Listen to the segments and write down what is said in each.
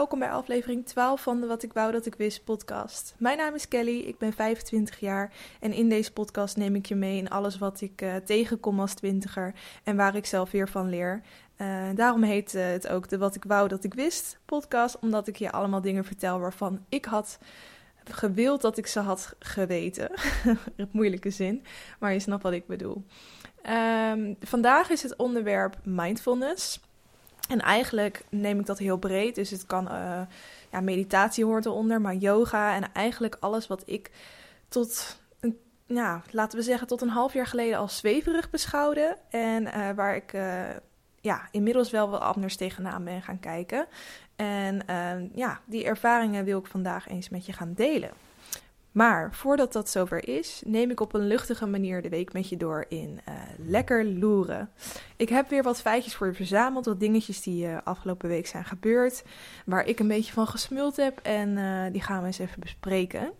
welkom bij aflevering 12 van de Wat ik wou dat ik wist podcast. Mijn naam is Kelly, ik ben 25 jaar en in deze podcast neem ik je mee in alles wat ik uh, tegenkom als twintiger en waar ik zelf weer van leer. Uh, daarom heet uh, het ook de Wat ik wou dat ik wist podcast, omdat ik je allemaal dingen vertel waarvan ik had gewild dat ik ze had geweten. Moeilijke zin, maar je snapt wat ik bedoel. Um, vandaag is het onderwerp mindfulness. En eigenlijk neem ik dat heel breed. Dus het kan, uh, ja, meditatie hoort eronder, maar yoga en eigenlijk alles wat ik tot, een, ja, laten we zeggen, tot een half jaar geleden als zweverig beschouwde. En uh, waar ik uh, ja, inmiddels wel wat anders tegenaan ben gaan kijken. En ja, die ervaringen wil ik vandaag eens met je gaan delen. Maar voordat dat zover is, neem ik op een luchtige manier de week met je door in uh, lekker loeren. Ik heb weer wat feitjes voor je verzameld, wat dingetjes die uh, afgelopen week zijn gebeurd, waar ik een beetje van gesmuld heb en uh, die gaan we eens even bespreken.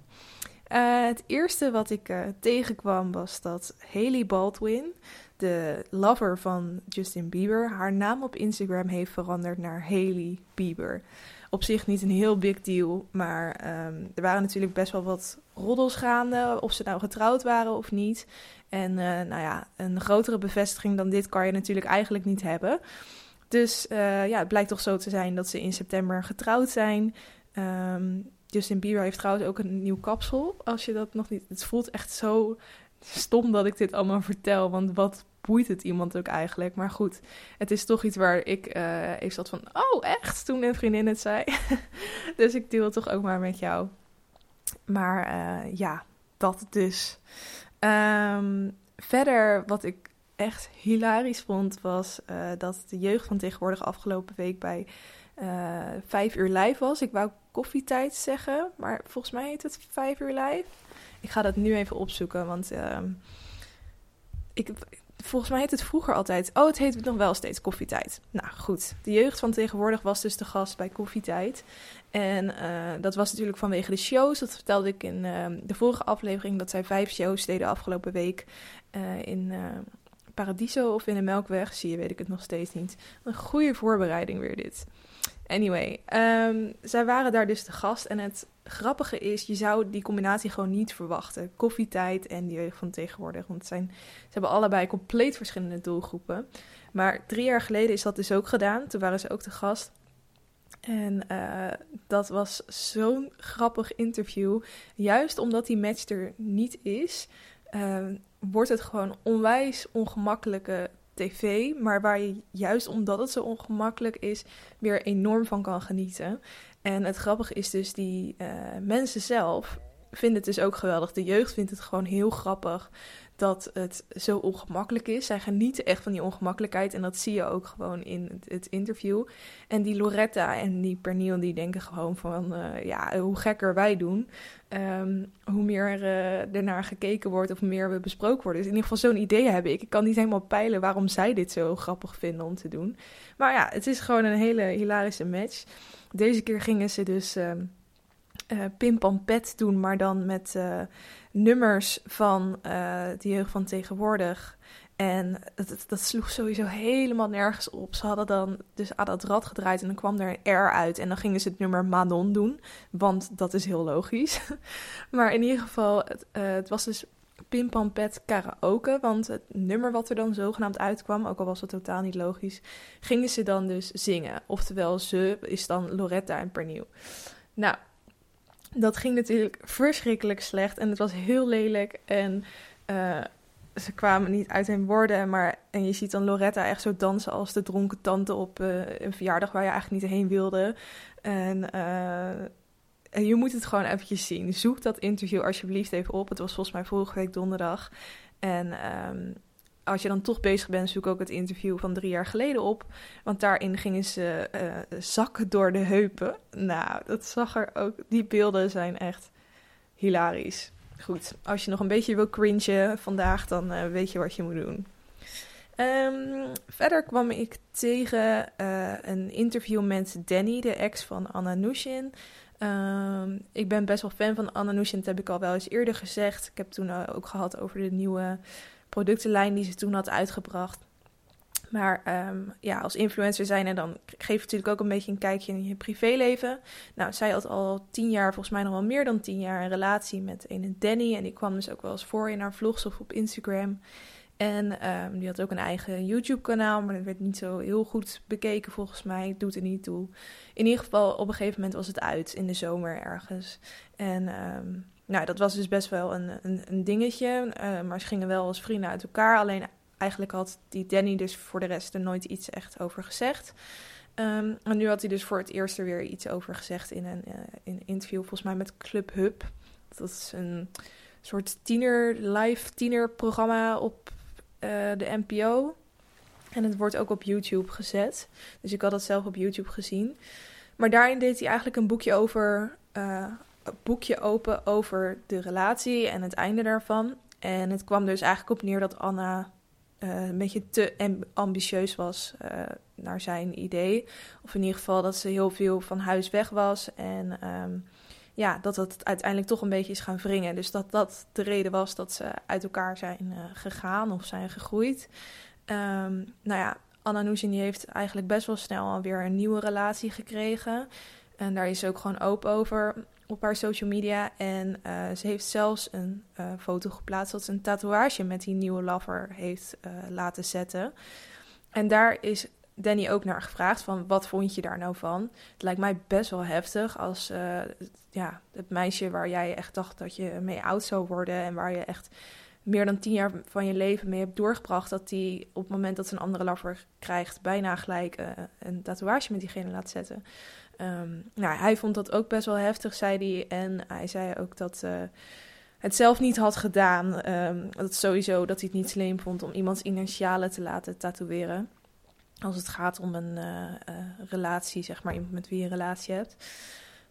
het eerste wat ik tegenkwam was dat Haley Baldwin, de lover van Justin Bieber, haar naam op Instagram heeft veranderd naar Haley Bieber op zich niet een heel big deal. Maar um, er waren natuurlijk best wel wat roddels gaande. Of ze nou getrouwd waren of niet. En uh, nou ja, een grotere bevestiging dan dit kan je natuurlijk eigenlijk niet hebben. Dus uh, ja, het blijkt toch zo te zijn dat ze in september getrouwd zijn. Um, Justin Bieber heeft trouwens ook een nieuw kapsel. Als je dat nog niet. Het voelt echt zo stom dat ik dit allemaal vertel. Want wat boeit het iemand ook eigenlijk? Maar goed, het is toch iets waar ik uh, even zat van... Oh, echt? Toen een vriendin het zei. dus ik deel het toch ook maar met jou. Maar uh, ja, dat dus. Um, verder, wat ik echt hilarisch vond, was uh, dat de jeugd van tegenwoordig afgelopen week bij vijf uur live was. Ik wou koffietijd zeggen, maar volgens mij heet het vijf uur live. Ik ga dat nu even opzoeken, want uh, ik, volgens mij heet het vroeger altijd. Oh, het heet nog wel steeds koffietijd. Nou goed, de jeugd van tegenwoordig was dus de gast bij koffietijd. En uh, dat was natuurlijk vanwege de shows. Dat vertelde ik in uh, de vorige aflevering. Dat zij vijf shows deden afgelopen week uh, in Paradiso of in de Melkweg. Zie je, weet ik het nog steeds niet. Een goede voorbereiding weer dit. Anyway, um, zij waren daar dus de gast. En het grappige is, je zou die combinatie gewoon niet verwachten. Koffietijd en die jeugd van tegenwoordig. Want zijn, ze hebben allebei compleet verschillende doelgroepen. Maar drie jaar geleden is dat dus ook gedaan. Toen waren ze ook de gast. En uh, dat was zo'n grappig interview. Juist omdat die match er niet is, uh, wordt het gewoon onwijs ongemakkelijke tv, maar waar je juist omdat het zo ongemakkelijk is, weer enorm van kan genieten. En het grappige is dus, die uh, mensen zelf vinden het dus ook geweldig. De jeugd vindt het gewoon heel grappig dat het zo ongemakkelijk is. Zij genieten echt van die ongemakkelijkheid en dat zie je ook gewoon in het, interview. En die Loretta en die Pernille die denken gewoon van, uh, ja, hoe gekker wij doen, um, hoe meer uh, ernaar gekeken wordt of meer we besproken worden. Dus in ieder geval zo'n idee heb ik. Ik kan niet helemaal peilen waarom zij dit zo grappig vinden om te doen. Maar ja, het is gewoon een hele hilarische match. Deze keer gingen ze dus... Um, uh, Pim Pam Pet doen, maar dan met uh, nummers van uh, de jeugd van tegenwoordig. En dat, dat, sloeg sowieso helemaal nergens op. Ze hadden dan dus aan dat rad gedraaid en dan kwam er een R uit. En dan gingen ze het nummer Manon doen, want dat is heel logisch. maar in ieder geval, het, het was dus Pim Pam Pet karaoke. Want het nummer wat er dan zogenaamd uitkwam, ook al was het totaal niet logisch, gingen ze dan dus zingen. Oftewel, ze is dan Loretta en Pernille. Nou, dat ging natuurlijk verschrikkelijk slecht en het was heel lelijk. En uh, ze kwamen niet uit hun woorden. Maar, en je ziet dan Loretta echt zo dansen als de dronken tante op uh, een verjaardag waar je eigenlijk niet heen wilde. En, uh, en je moet het gewoon eventjes zien. Zoek dat interview alsjeblieft even op. Het was volgens mij vorige week donderdag. En um, als je dan toch bezig bent, zoek ook het interview van drie jaar geleden op. Want daarin gingen ze uh, zakken door de heupen. Nou, dat zag er ook. Die beelden zijn echt hilarisch. Goed, als je nog een beetje wil cringen vandaag, dan uh, weet je wat je moet doen. Um, verder kwam ik tegen uh, een interview met Danny, de ex van Anna Nushin. Um, ik ben best wel fan van Anna Nushin, dat heb ik al wel eens eerder gezegd. Ik heb toen ook gehad over de nieuwe productenlijn die ze toen had uitgebracht. Maar ehm, ja, als influencer zijn en dan geef je natuurlijk ook een beetje een kijkje in je privéleven. Nou, zij had al tien jaar, volgens mij nog wel meer dan tien jaar, een relatie met een Danny. En die kwam dus ook wel eens voor in haar vlogs of op Instagram. En um, die had ook een eigen YouTube-kanaal, maar dat werd niet zo heel goed bekeken volgens mij. Doet er niet toe. In ieder geval, op een gegeven moment was het uit in de zomer ergens. En um, nou, dat was dus best wel een, een, een dingetje. Uh, maar ze gingen wel als vrienden uit elkaar. Alleen eigenlijk had die Danny dus voor de rest er nooit iets echt over gezegd. Um, en nu had hij dus voor het eerst er weer iets over gezegd in een, uh, in een interview, volgens mij met Club Hub. Dat is een soort tiener, live tienerprogramma op uh, de NPO. En het wordt ook op YouTube gezet. Dus ik had dat zelf op YouTube gezien. Maar daarin deed hij eigenlijk een boekje over. Boekje open over de relatie en het einde daarvan. En het kwam dus eigenlijk op neer dat Anna uh, een beetje te ambitieus was uh, naar zijn idee. Of in ieder geval dat ze heel veel van huis weg was. En um, ja, dat dat uiteindelijk toch een beetje is gaan wringen. Dus dat dat de reden was dat ze uit elkaar zijn uh, gegaan of zijn gegroeid. Um, nou ja, Anna Nuzin heeft eigenlijk best wel snel alweer een nieuwe relatie gekregen. En daar is ze ook gewoon open over op haar social media. En uh, ze heeft zelfs een uh, foto geplaatst dat ze een tatoeage met die nieuwe lover heeft uh, laten zetten. En daar is Danny ook naar gevraagd van wat vond je daar nou van? Het lijkt mij best wel heftig als ja, het meisje waar jij echt dacht dat je mee oud zou worden en waar je echt meer dan tien jaar van je leven mee hebt doorgebracht, dat die op het moment dat ze een andere lover krijgt, bijna gelijk een tatoeage met diegene laat zetten. Um, nou, hij vond dat ook best wel heftig, zei hij. En hij zei ook dat uh, het zelf niet had gedaan. Um, dat sowieso dat hij het niet slim vond om iemands initialen te laten tatoeëren. Als het gaat om een uh, uh, relatie, zeg maar, iemand met wie je een relatie hebt.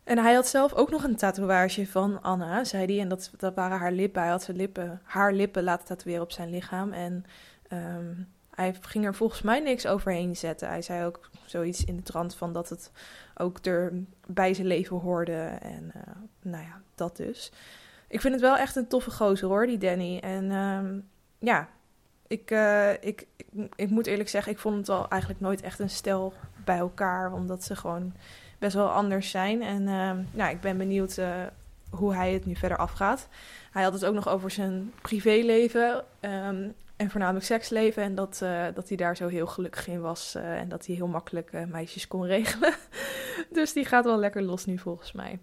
En hij had zelf ook nog een tatoeage van Anna, zei hij. En dat, dat waren haar lippen. Hij had zijn lippen, haar lippen laten tatoeëren op zijn lichaam. En um, hij ging er volgens mij niks overheen zetten. Hij zei ook zoiets in de trant van dat het ook er bij zijn leven hoorde. En uh, nou ja, dat dus. Ik vind het wel echt een toffe gozer hoor, die Danny. En um, ja, ik, uh, ik, ik, moet eerlijk zeggen, ik vond het al eigenlijk nooit echt een stel bij elkaar. Omdat ze gewoon best wel anders zijn. En uh, nou, ik ben benieuwd uh, hoe hij het nu verder afgaat. Hij had het ook nog over zijn privéleven. Um, en voornamelijk seksleven. En dat, uh, dat hij daar zo heel gelukkig in was. Uh, en dat hij heel makkelijk uh, meisjes kon regelen. dus die gaat wel lekker los nu volgens mij.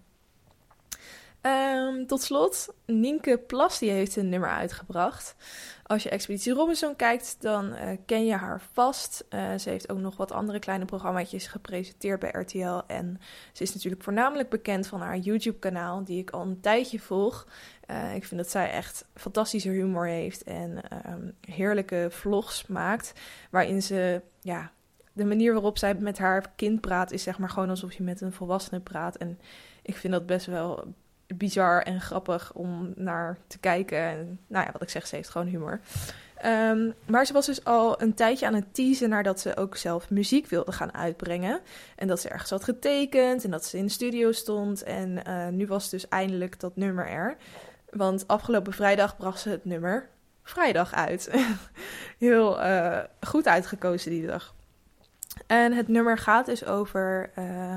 Um, tot slot, Nienke Plas die heeft een nummer uitgebracht. Als je Expeditie Robinson kijkt, dan ken je haar vast. Ze heeft ook nog wat andere kleine programma's gepresenteerd bij RTL. En ze is natuurlijk voornamelijk bekend van haar YouTube-kanaal, die ik al een tijdje volg. Uh, ik vind dat zij echt fantastische humor heeft en um, heerlijke vlogs maakt. Waarin ze, ja, de manier waarop zij met haar kind praat, is zeg maar gewoon alsof je met een volwassene praat. En ik vind dat best wel bizar en grappig om naar te kijken. En nou ja, wat ik zeg, ze heeft gewoon humor. Um, maar ze was dus al een tijdje aan het teasen nadat ze ook zelf muziek wilde gaan uitbrengen. En dat ze ergens had getekend en dat ze in de studio stond. En uh, nu was dus eindelijk dat nummer er. Want afgelopen vrijdag bracht ze het nummer Vrijdag uit. Heel uh, goed uitgekozen die dag. En het nummer gaat dus over. Uh,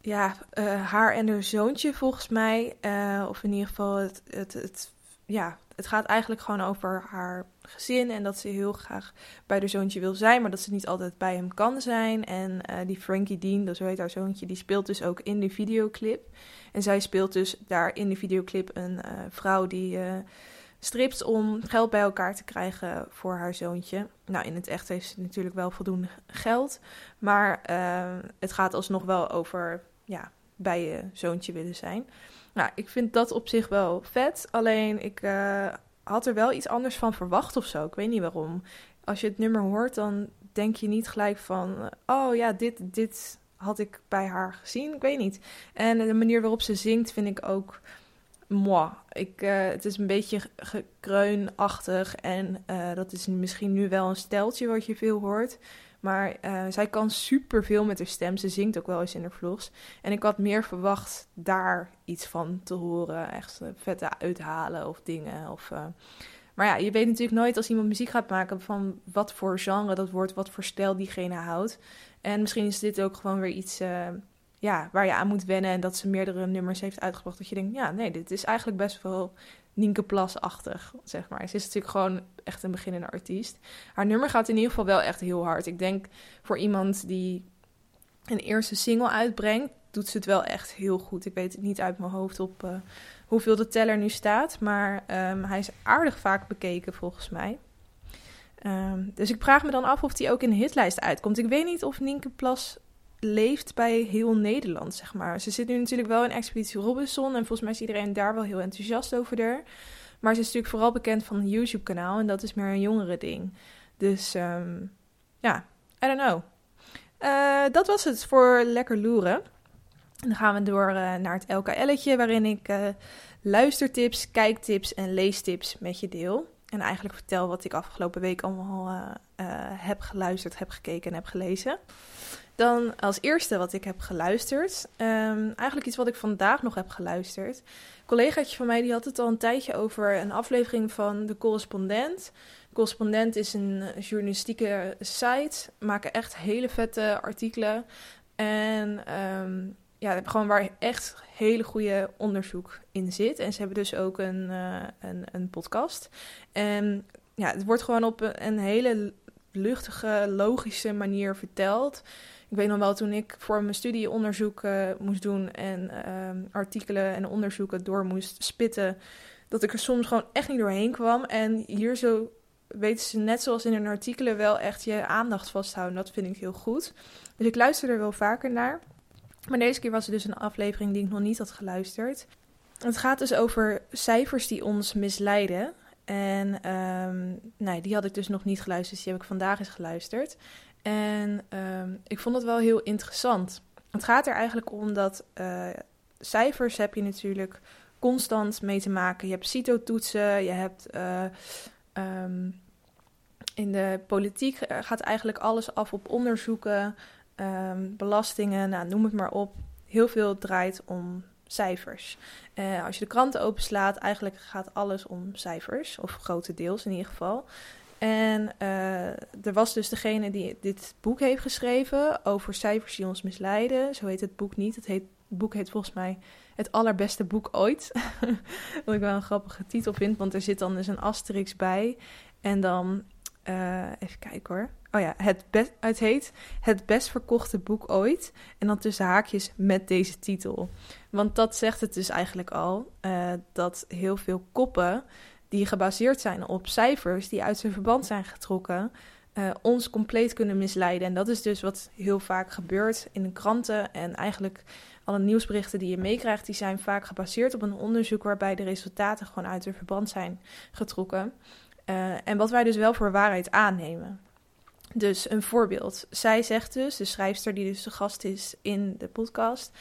ja, uh, haar en haar zoontje volgens mij. Of in ieder geval, het, het, het, ja, het gaat eigenlijk gewoon over haar gezin. En dat ze heel graag bij haar zoontje wil zijn, maar dat ze niet altijd bij hem kan zijn. En uh, die Frankie Dean, dat zo heet haar zoontje, die speelt dus ook in de videoclip. En zij speelt dus daar in de videoclip een vrouw die stript om geld bij elkaar te krijgen voor haar zoontje. Nou, in het echt heeft ze natuurlijk wel voldoende geld. Maar het gaat alsnog wel over ja, bij je zoontje willen zijn. Nou, ik vind dat op zich wel vet. Alleen ik uh, had er wel iets anders van verwacht of zo. Ik weet niet waarom. Als je het nummer hoort, dan denk je niet gelijk van... Oh ja, dit, dit had ik bij haar gezien. Ik weet niet. En de manier waarop ze zingt vind ik ook... Moi. Ik, uh, het is een beetje gekreunachtig. En uh, dat is misschien nu wel een steltje wat je veel hoort. Maar uh, zij kan super veel met haar stem. Ze zingt ook wel eens in haar vlogs. En ik had meer verwacht daar iets van te horen. Echt uh, vette uithalen of dingen. Of uh, Maar ja, je weet natuurlijk nooit als iemand muziek gaat maken van wat voor genre dat wordt, wat voor stijl diegene houdt. En misschien is dit ook gewoon weer iets ja, waar je aan moet wennen en dat ze meerdere nummers heeft uitgebracht. Dat je denkt, ja, nee, dit is eigenlijk best wel Nienke Plas-achtig, zeg maar. Ze is natuurlijk gewoon echt een beginnende artiest. Haar nummer gaat in ieder geval wel echt heel hard. Ik denk voor iemand die een eerste single uitbrengt, doet ze het wel echt heel goed. Ik weet het niet uit mijn hoofd op uh, hoeveel de teller nu staat. Maar um, hij is aardig vaak bekeken volgens mij. Um, dus ik vraag me dan af of hij ook in de hitlijst uitkomt. Ik weet niet of Nienke Plas leeft bij heel Nederland, zeg maar. Ze zit nu natuurlijk wel in Expeditie Robinson. En volgens mij is iedereen daar wel heel enthousiast over haar. Maar ze is natuurlijk vooral bekend van een YouTube-kanaal. En dat is meer een jongere ding. Dus um, ja, I don't know. Uh, dat was het voor Lekker Loeren. En dan gaan we door uh, naar het LKL'tje, waarin ik uh, luistertips, kijktips en leestips met je deel. En eigenlijk vertel wat ik afgelopen week allemaal heb geluisterd, heb gekeken en heb gelezen. Dan als eerste wat ik heb geluisterd. Um, eigenlijk iets wat ik vandaag nog heb geluisterd. Een collegaatje van mij die had het al een tijdje over een aflevering van De Correspondent. De Correspondent is een journalistieke site. Maken echt hele vette artikelen. En um, ja, gewoon waar echt hele goede onderzoek in zit. En ze hebben dus ook een, uh, een, een podcast. En ja, het wordt gewoon op een hele luchtige, logische manier verteld. Ik weet nog wel, toen ik voor mijn studie onderzoek moest doen en uh, artikelen en onderzoeken door moest spitten, dat ik er soms gewoon echt niet doorheen kwam. En hier zo weten ze net zoals in hun artikelen wel echt je aandacht vasthouden. Dat vind ik heel goed. Dus ik luister er wel vaker naar. Maar deze keer was het dus een aflevering die ik nog niet had geluisterd. Het gaat dus over cijfers die ons misleiden. En um, nee, die had ik dus nog niet geluisterd, dus die heb ik vandaag eens geluisterd. En um, ik vond het wel heel interessant. Het gaat er eigenlijk om dat uh, cijfers heb je natuurlijk constant mee te maken. Je hebt CITO-toetsen, je hebt uh, um, in de politiek gaat eigenlijk alles af op onderzoeken, um, belastingen, nou, noem het maar op. Heel veel draait om cijfers. Uh, als je de kranten openslaat, eigenlijk gaat alles om cijfers, of grotendeels in ieder geval. En uh, er was dus degene die dit boek heeft geschreven over cijfers die ons misleiden. Zo heet het boek niet. Het, heet, boek heet volgens mij Het allerbeste boek ooit. Wat ik wel een grappige titel vind, want er zit dan dus een asterix bij. En dan, uh, even kijken hoor. Oh ja, het, het heet Het best verkochte boek ooit. En dan tussen haakjes met deze titel. Want dat zegt het dus eigenlijk al. Uh, dat heel veel koppen die gebaseerd zijn op cijfers die uit zijn verband zijn getrokken, uh, ons compleet kunnen misleiden. En dat is dus wat heel vaak gebeurt in de kranten en eigenlijk alle nieuwsberichten die je meekrijgt, die zijn vaak gebaseerd op een onderzoek waarbij de resultaten gewoon uit hun verband zijn getrokken. Uh, en wat wij dus wel voor waarheid aannemen. Dus een voorbeeld. Zij zegt dus, de schrijfster die dus de gast is in de podcast,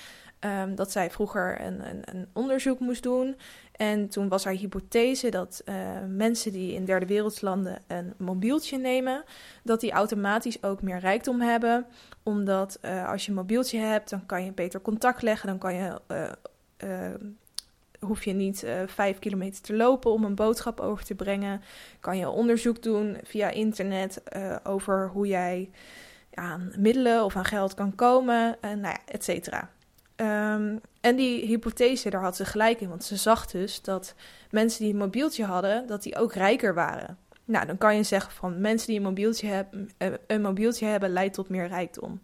um, dat zij vroeger een, een, een, onderzoek moest doen. En toen was haar hypothese dat uh, mensen die in derde wereldlanden een mobieltje nemen, dat die automatisch ook meer rijkdom hebben. Omdat uh, als je een mobieltje hebt, dan kan je beter contact leggen, dan kan je. Uh, hoef je niet vijf kilometer te lopen om een boodschap over te brengen. Kan je onderzoek doen via internet over hoe jij aan middelen of aan geld kan komen, nou ja, et cetera. Um, en die hypothese, daar had ze gelijk in, want ze zag dus dat mensen die een mobieltje hadden, dat die ook rijker waren. Nou, dan kan je zeggen van mensen die een mobieltje, hebben, eh, een mobieltje hebben, leidt tot meer rijkdom.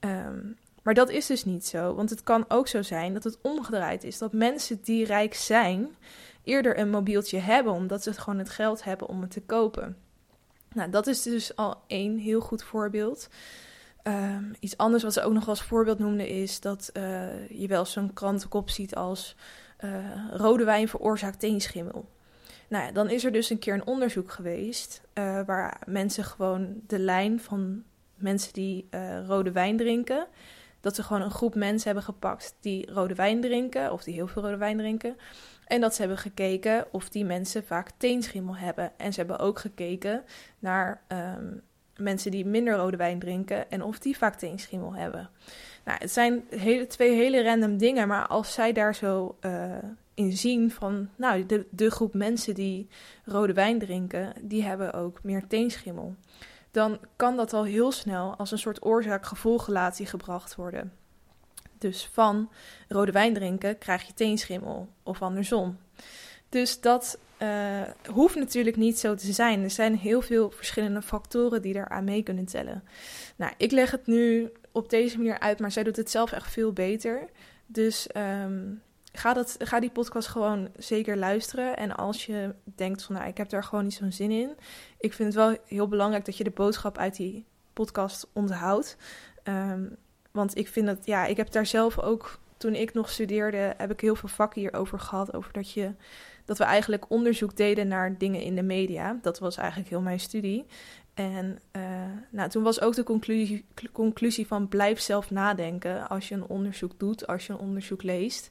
Um, maar dat is dus niet zo, want het kan ook zo zijn dat het omgedraaid is. Dat mensen die rijk zijn, eerder een mobieltje hebben, omdat ze gewoon het geld hebben om het te kopen. Nou, dat is dus al één heel goed voorbeeld. Um, iets anders wat ze ook nog als voorbeeld noemde is dat uh, je wel zo'n krantenkop ziet als uh, rode wijn veroorzaakt teenschimmel. Nou ja, dan is er dus een keer een onderzoek geweest uh, waar mensen gewoon de lijn van mensen die rode wijn drinken, dat ze gewoon een groep mensen hebben gepakt die rode wijn drinken of die heel veel rode wijn drinken. En dat ze hebben gekeken of die mensen vaak teenschimmel hebben. En ze hebben ook gekeken naar um, mensen die minder rode wijn drinken en of die vaak teenschimmel hebben. Nou, het zijn hele, twee hele random dingen, maar als zij daar zo uh, in zien van, nou, de, de groep mensen die rode wijn drinken, die hebben ook meer teenschimmel. Dan kan dat al heel snel als een soort oorzaak-gevolgrelatie gebracht worden. Dus van rode wijn drinken krijg je teenschimmel of andersom. Dus dat uh, hoeft natuurlijk niet zo te zijn. Er zijn heel veel verschillende factoren die daar aan mee kunnen tellen. Nou, ik leg het nu op deze manier uit, maar zij doet het zelf echt veel beter. Dus um, ga, dat, ga die podcast gewoon zeker luisteren. En als je denkt van, nou, ik heb daar gewoon niet zo'n zin in. Ik vind het wel heel belangrijk dat je de boodschap uit die podcast onthoudt. Um, want ik vind dat, ja, ik heb daar zelf ook, toen ik nog studeerde, heb ik heel veel vakken hierover gehad. Over dat je dat we eigenlijk onderzoek deden naar dingen in de media. Dat was eigenlijk heel mijn studie. En uh, nou, toen was ook de conclusie, conclusie van blijf zelf nadenken als je een onderzoek doet, als je een onderzoek leest.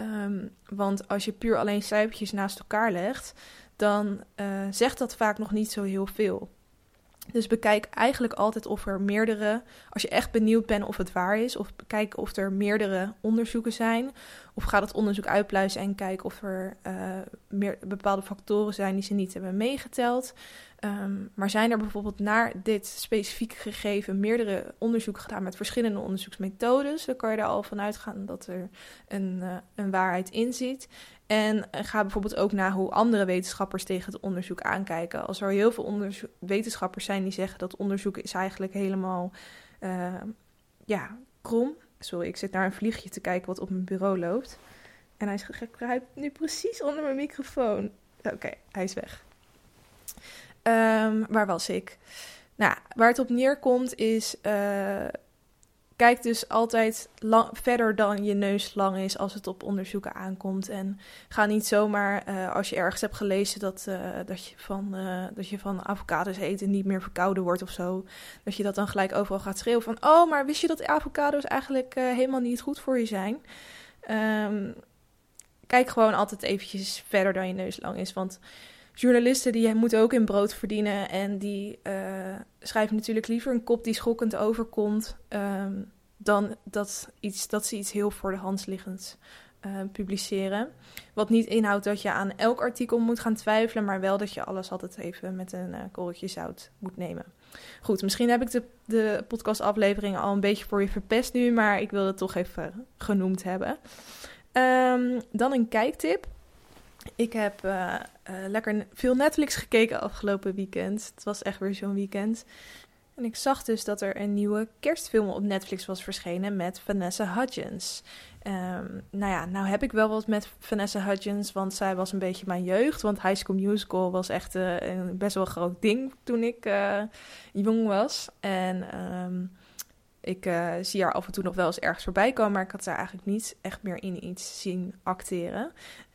Um, want als je puur alleen cijfertjes naast elkaar legt, dan uh, zegt dat vaak nog niet zo heel veel. Dus bekijk eigenlijk altijd of er meerdere, als je echt benieuwd bent of het waar is, of kijk of er meerdere onderzoeken zijn. Of ga dat onderzoek uitpluizen en kijk of er uh, meer, bepaalde factoren zijn die ze niet hebben meegeteld. Um, maar zijn er bijvoorbeeld naar dit specifieke gegeven meerdere onderzoeken gedaan met verschillende onderzoeksmethodes, dan kan je er al van uitgaan dat er een, uh, een waarheid in zit. En eh, ga bijvoorbeeld ook naar hoe andere wetenschappers tegen het onderzoek aankijken. Als er heel veel wetenschappers zijn die zeggen dat onderzoek is eigenlijk helemaal uh, ja, krom. Sorry, ik zit naar een vliegje te kijken wat op mijn bureau loopt. En hij kruipt nu precies onder mijn microfoon. Oké, hij is weg. Um, waar was ik? Nou, waar het op neerkomt is uh, kijk dus altijd verder dan je neus lang is als het op onderzoeken aankomt. En ga niet zomaar, uh, als je ergens hebt gelezen dat, uh, dat, je van, uh, dat je van avocados eten niet meer verkouden wordt of zo, dat je dat dan gelijk overal gaat schreeuwen van, oh, maar wist je dat avocados eigenlijk helemaal niet goed voor je zijn? Um, kijk gewoon altijd eventjes verder dan je neus lang is, want journalisten die moeten ook in brood verdienen. En die uh, schrijven natuurlijk liever een kop die schokkend overkomt. Um, dan dat, iets, dat ze iets heel voor de hand liggends uh, publiceren. Wat niet inhoudt dat je aan elk artikel moet gaan twijfelen. Maar wel dat je alles altijd even met een uh, korreltje zout moet nemen. Goed, misschien heb ik de, de podcastaflevering al een beetje voor je verpest nu. Maar ik wil het toch even genoemd hebben. Um, dan een kijktip. Ik heb uh, uh, lekker veel Netflix gekeken afgelopen weekend. Het was echt weer zo'n weekend. En ik zag dus dat er een nieuwe kerstfilm op Netflix was verschenen met Vanessa Hudgens. Um, nou ja, nou heb ik wel wat met Vanessa Hudgens, want zij was een beetje mijn jeugd. Want High School Musical was echt uh, een best wel groot ding toen ik jong was. En um, ik zie haar af en toe nog wel eens ergens voorbij komen, maar ik had haar eigenlijk niet echt meer in iets zien acteren.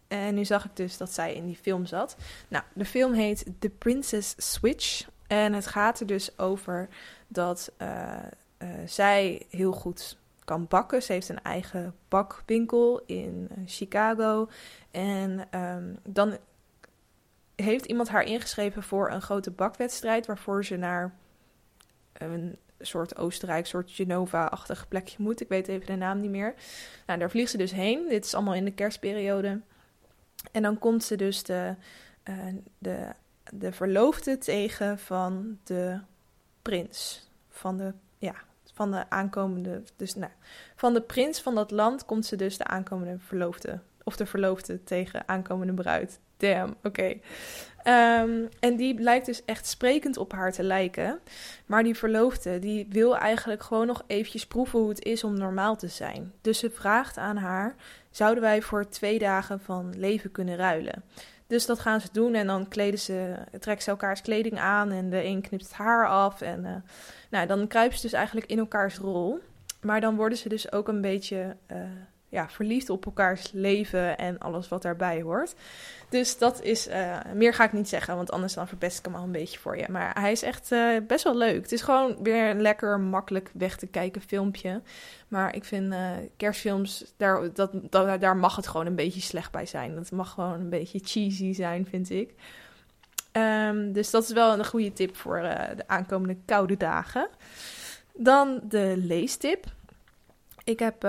En nu zag ik dus dat zij in die film zat. Nou, de film heet The Princess Switch. En het gaat er dus over dat uh, uh, zij heel goed kan bakken. Ze heeft een eigen bakwinkel in uh, Chicago. En um, dan heeft iemand haar ingeschreven voor een grote bakwedstrijd. Waarvoor ze naar een soort Oostenrijk, soort Genova-achtig plekje moet. Ik weet even de naam niet meer. Nou, daar vliegt ze dus heen. Dit is allemaal in de kerstperiode. En dan komt ze dus de, uh, de, de verloofde tegen van de prins. Van de, ja, van de aankomende. Dus nou, van de prins van dat land komt ze dus de aankomende verloofde. Of de verloofde tegen aankomende bruid. Damn, oké. Um, en die lijkt dus echt sprekend op haar te lijken. Maar die verloofde, die wil eigenlijk gewoon nog eventjes proeven hoe het is om normaal te zijn. Dus ze vraagt aan haar, zouden wij voor twee dagen van leven kunnen ruilen? Dus dat gaan ze doen en dan kleden ze, trekken ze elkaars kleding aan en de een knipt het haar af. En uh, nou, dan kruipen ze dus eigenlijk in elkaars rol. Maar dan worden ze dus ook een beetje... Uh, ja, verliefd op elkaars leven en alles wat daarbij hoort. Dus dat is, uh, meer ga ik niet zeggen, want anders dan verpest ik hem al een beetje voor je. Maar hij is echt uh, best wel leuk. Het is gewoon weer een lekker makkelijk weg te kijken filmpje. Maar ik vind uh, kerstfilms, daar, dat, dat, daar mag het gewoon een beetje slecht bij zijn. Dat mag gewoon een beetje cheesy zijn, vind ik. Um, dus dat is wel een goede tip voor de aankomende koude dagen. Dan de leestip Ik heb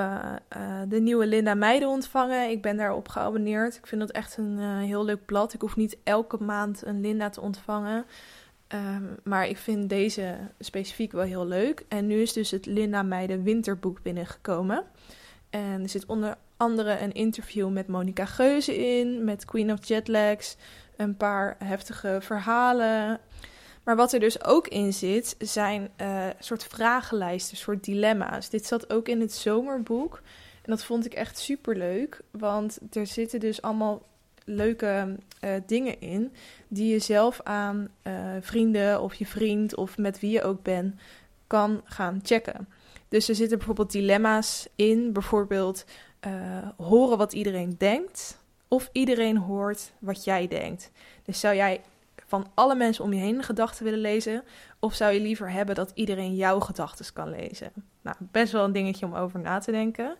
de nieuwe Linda Meijden ontvangen. Ik ben daarop geabonneerd. Ik vind dat echt een heel leuk blad. Ik hoef niet elke maand een Linda te ontvangen. Ehm, maar ik vind deze specifiek wel heel leuk. En nu is dus het Linda Meijden winterboek binnengekomen. En er zit onder andere een interview met Monica Geuze in, met Queen of Jetlags, een paar heftige verhalen. Maar wat er dus ook in zit, zijn uh, soort vragenlijsten, soort dilemma's. Dit zat ook in het zomerboek. En dat vond ik echt super leuk, want er zitten dus allemaal leuke uh, dingen in die je zelf aan uh, vrienden of je vriend of met wie je ook bent kan gaan checken. Dus er zitten bijvoorbeeld dilemma's in, bijvoorbeeld horen wat iedereen denkt of iedereen hoort wat jij denkt. Dus zou jij van alle mensen om je heen gedachten willen lezen of zou je liever hebben dat iedereen jouw gedachten kan lezen? Nou, best wel een dingetje om over na te denken.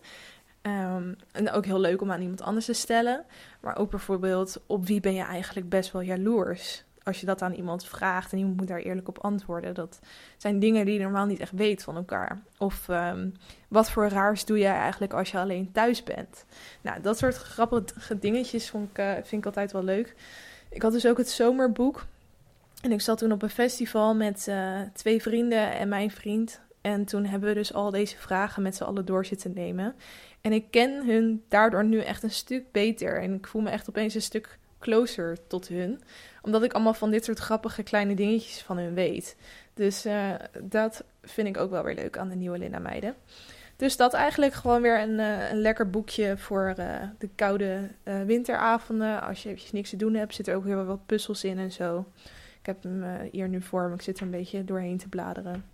Um, en ook heel leuk om aan iemand anders te stellen. Maar ook bijvoorbeeld, op wie ben je eigenlijk best wel jaloers? Als je dat aan iemand vraagt en iemand moet daar eerlijk op antwoorden. Dat zijn dingen die je normaal niet echt weet van elkaar. Of um, wat voor raars doe jij eigenlijk als je alleen thuis bent? Nou, dat soort grappige dingetjes vond ik, uh, vind ik altijd wel leuk. Ik had dus ook het zomerboek. En ik zat toen op een festival met uh, twee vrienden en mijn vriend. En toen hebben we dus al deze vragen met z'n allen door zitten nemen. En ik ken hun daardoor nu echt een stuk beter. En ik voel me echt opeens een stuk closer tot hun. Omdat ik allemaal van dit soort grappige kleine dingetjes van hun weet. Dus uh, dat vind ik ook wel weer leuk aan de nieuwe Linda Meiden. Dus dat eigenlijk gewoon weer een, uh, een lekker boekje voor uh, de koude winteravonden. Als je eventjes niks te doen hebt, zit er ook weer wat puzzels in en zo. Ik heb hem hier nu voor me. Ik zit er een beetje doorheen te bladeren.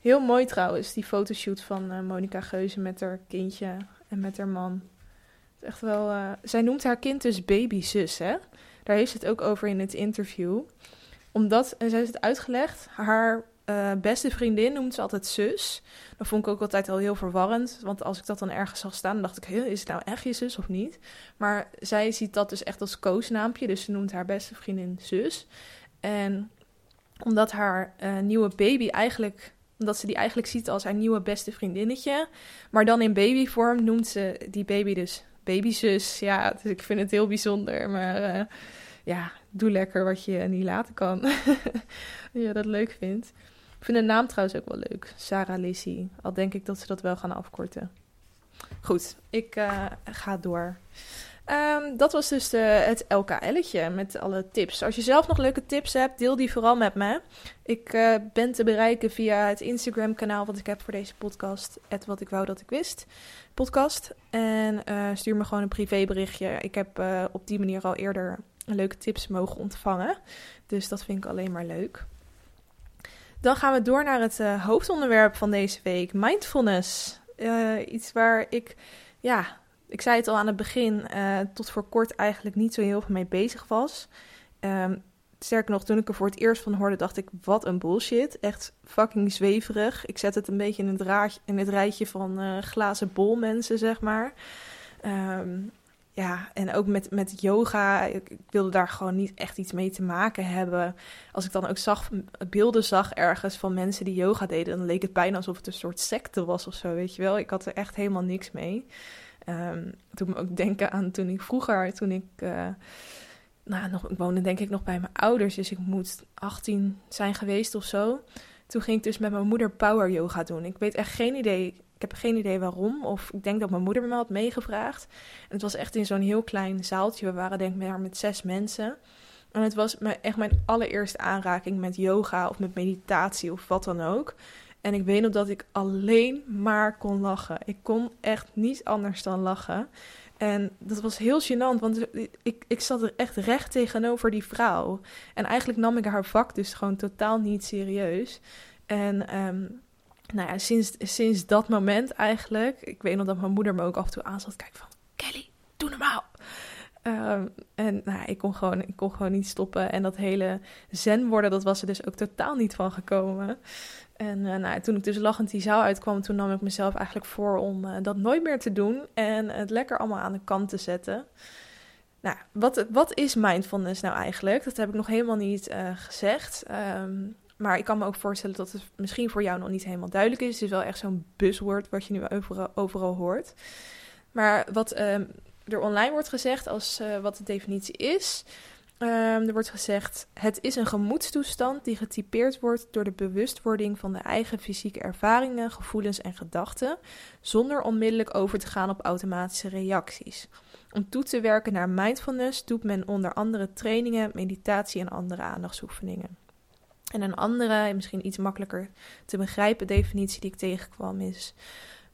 Heel mooi trouwens, die fotoshoot van Monica Geuze met haar kindje en met haar man. Echt wel, zij noemt haar kind dus babyzus, hè? Daar heeft ze het ook over in het interview. Omdat, en zij heeft het uitgelegd, haar uh, beste vriendin noemt ze altijd zus. Dat vond ik ook altijd al heel verwarrend. Want als ik dat dan ergens zag staan, dacht ik, is het nou echt je zus of niet? Maar zij ziet dat dus echt als koosnaampje. Dus ze noemt haar beste vriendin zus. En omdat haar uh, nieuwe baby eigenlijk omdat ze die eigenlijk ziet als haar nieuwe beste vriendinnetje. Maar dan in babyvorm noemt ze die baby dus babyzus. Ja, dus ik vind het heel bijzonder. Maar uh, ja, doe lekker wat je niet laten kan. ja, dat leuk vindt. Ik vind de naam trouwens ook wel leuk. Sarah Lizzie. Al denk ik dat ze dat wel gaan afkorten. Goed, ik uh, ga door. Um, dat was dus de, het LKL'tje met alle tips. Als je zelf nog leuke tips hebt, deel die vooral met me. Ik uh, ben te bereiken via het Instagram kanaal wat ik heb voor deze podcast. Het wat ik wou dat ik wist. Podcast. En uh, stuur me gewoon een privéberichtje. Ik heb op die manier al eerder leuke tips mogen ontvangen. Dus dat vind ik alleen maar leuk. Dan gaan we door naar het hoofdonderwerp van deze week. Mindfulness. iets waar ik... Ja, ik zei het al aan het begin, uh, tot voor kort eigenlijk niet zo heel veel mee bezig was. Um, sterker nog, toen ik er voor het eerst van hoorde, dacht ik: wat een bullshit. Echt fucking zweverig. Ik zet het een beetje in het, draadje, in het rijtje van glazen bol mensen, zeg maar. Um, ja, en ook met, met yoga. Ik, wilde daar gewoon niet echt iets mee te maken hebben. Als ik dan ook zag, beelden zag ergens van mensen die yoga deden, dan leek het bijna alsof het een soort secte was of zo, weet je wel. Ik had er echt helemaal niks mee. Um, toen me ook denken aan toen ik vroeger, toen ik, uh, nou, nog, ik woonde denk ik nog bij mijn ouders, dus ik moet 18 zijn geweest of zo. Toen ging ik dus met mijn moeder power yoga doen. Ik weet echt geen idee, ik heb geen idee waarom, of ik denk dat mijn moeder me had meegevraagd. En het was echt in zo'n heel klein zaaltje, we waren denk ik maar met zes mensen. En het was echt mijn allereerste aanraking met yoga of met meditatie of wat dan ook. En ik weet nog dat ik alleen maar kon lachen. Ik kon echt niet anders dan lachen. En dat was heel gênant, want ik, ik zat er echt recht tegenover die vrouw. En eigenlijk nam ik haar vak dus gewoon totaal niet serieus. En um, nou ja, sinds, sinds dat moment eigenlijk, ik weet nog dat mijn moeder me ook af en toe aan kijken van... Kelly, doe normaal. Um, en nou, ik, kon gewoon, ik kon gewoon niet stoppen. En dat hele zen worden, dat was er dus ook totaal niet van gekomen. En uh, nou, toen ik dus lachend die zaal uitkwam, toen nam ik mezelf eigenlijk voor om uh, dat nooit meer te doen en het lekker allemaal aan de kant te zetten. Nou, wat, wat is mindfulness nou eigenlijk? Dat heb ik nog helemaal niet uh, gezegd. Um, maar ik kan me ook voorstellen dat het misschien voor jou nog niet helemaal duidelijk is. Het is wel echt zo'n buzzword wat je nu overal, hoort. Maar wat ehm, er online wordt gezegd als uh, wat de definitie is. Um, er wordt gezegd: het is een gemoedstoestand die getypeerd wordt door de bewustwording van de eigen fysieke ervaringen, gevoelens en gedachten, zonder onmiddellijk over te gaan op automatische reacties. Om toe te werken naar mindfulness doet men onder andere trainingen, meditatie en andere aandachtsoefeningen. En een andere, misschien iets makkelijker te begrijpen definitie die ik tegenkwam is: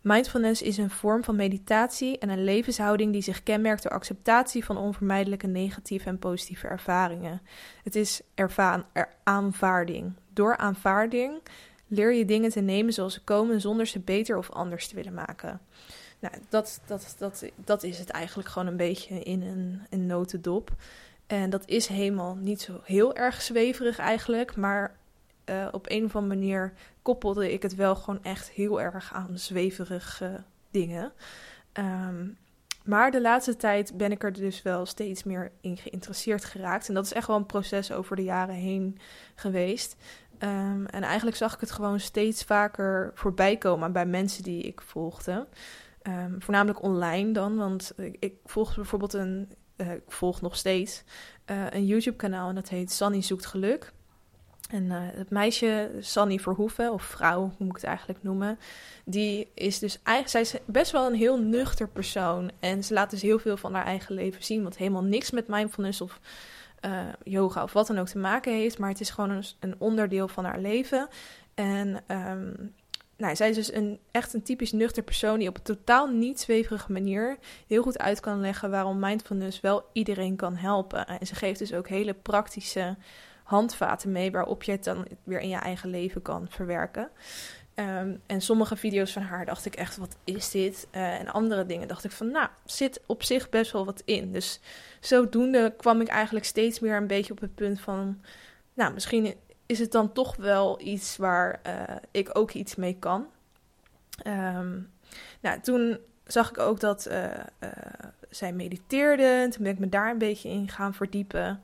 Mindfulness is een vorm van meditatie en een levenshouding die zich kenmerkt door acceptatie van onvermijdelijke negatieve en positieve ervaringen. Het is erva er aanvaarding. Door aanvaarding leer je dingen te nemen zoals ze komen zonder ze beter of anders te willen maken. Nou, dat, dat, dat, dat is het eigenlijk gewoon een beetje in een, een notendop. En dat is helemaal niet zo heel erg zweverig eigenlijk, maar uh, op een of andere manier koppelde ik het wel gewoon echt heel erg aan zweverige dingen. Um, maar de laatste tijd ben ik er dus wel steeds meer in geïnteresseerd geraakt. En dat is echt wel een proces over de jaren heen geweest. Um, en eigenlijk zag ik het gewoon steeds vaker voorbij komen bij mensen die ik volgde. Um, voornamelijk online dan, want ik, ik volg bijvoorbeeld een, uh, ik volg nog steeds uh, een YouTube-kanaal en dat heet Sunny Zoekt Geluk. En uh, het meisje, Sanny Verhoeven, of vrouw, hoe moet ik het eigenlijk noemen, die is dus eigenlijk, zij is best wel een heel nuchter persoon. En ze laat dus heel veel van haar eigen leven zien, wat helemaal niks met mindfulness of yoga of wat dan ook te maken heeft. Maar het is gewoon een, een onderdeel van haar leven. En um, nou, zij is dus een, echt een typisch nuchter persoon die op een totaal niet zweverige manier heel goed uit kan leggen waarom mindfulness wel iedereen kan helpen. En ze geeft dus ook hele praktische handvaten mee waarop je het dan weer in je eigen leven kan verwerken. Um, en sommige video's van haar dacht ik echt, wat is dit? Uh, en andere dingen dacht ik van, nou, zit op zich best wel wat in. Dus zodoende kwam ik eigenlijk steeds meer een beetje op het punt van, nou, misschien is het dan toch wel iets waar uh, ik ook iets mee kan. Um, nou, toen zag ik ook dat uh, zij mediteerde. Toen ben ik me daar een beetje in gaan verdiepen.